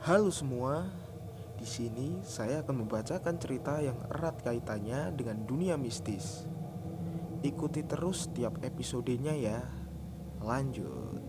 Halo semua, di sini saya akan membacakan cerita yang erat kaitannya dengan dunia mistis. Ikuti terus setiap episodenya ya. Lanjut.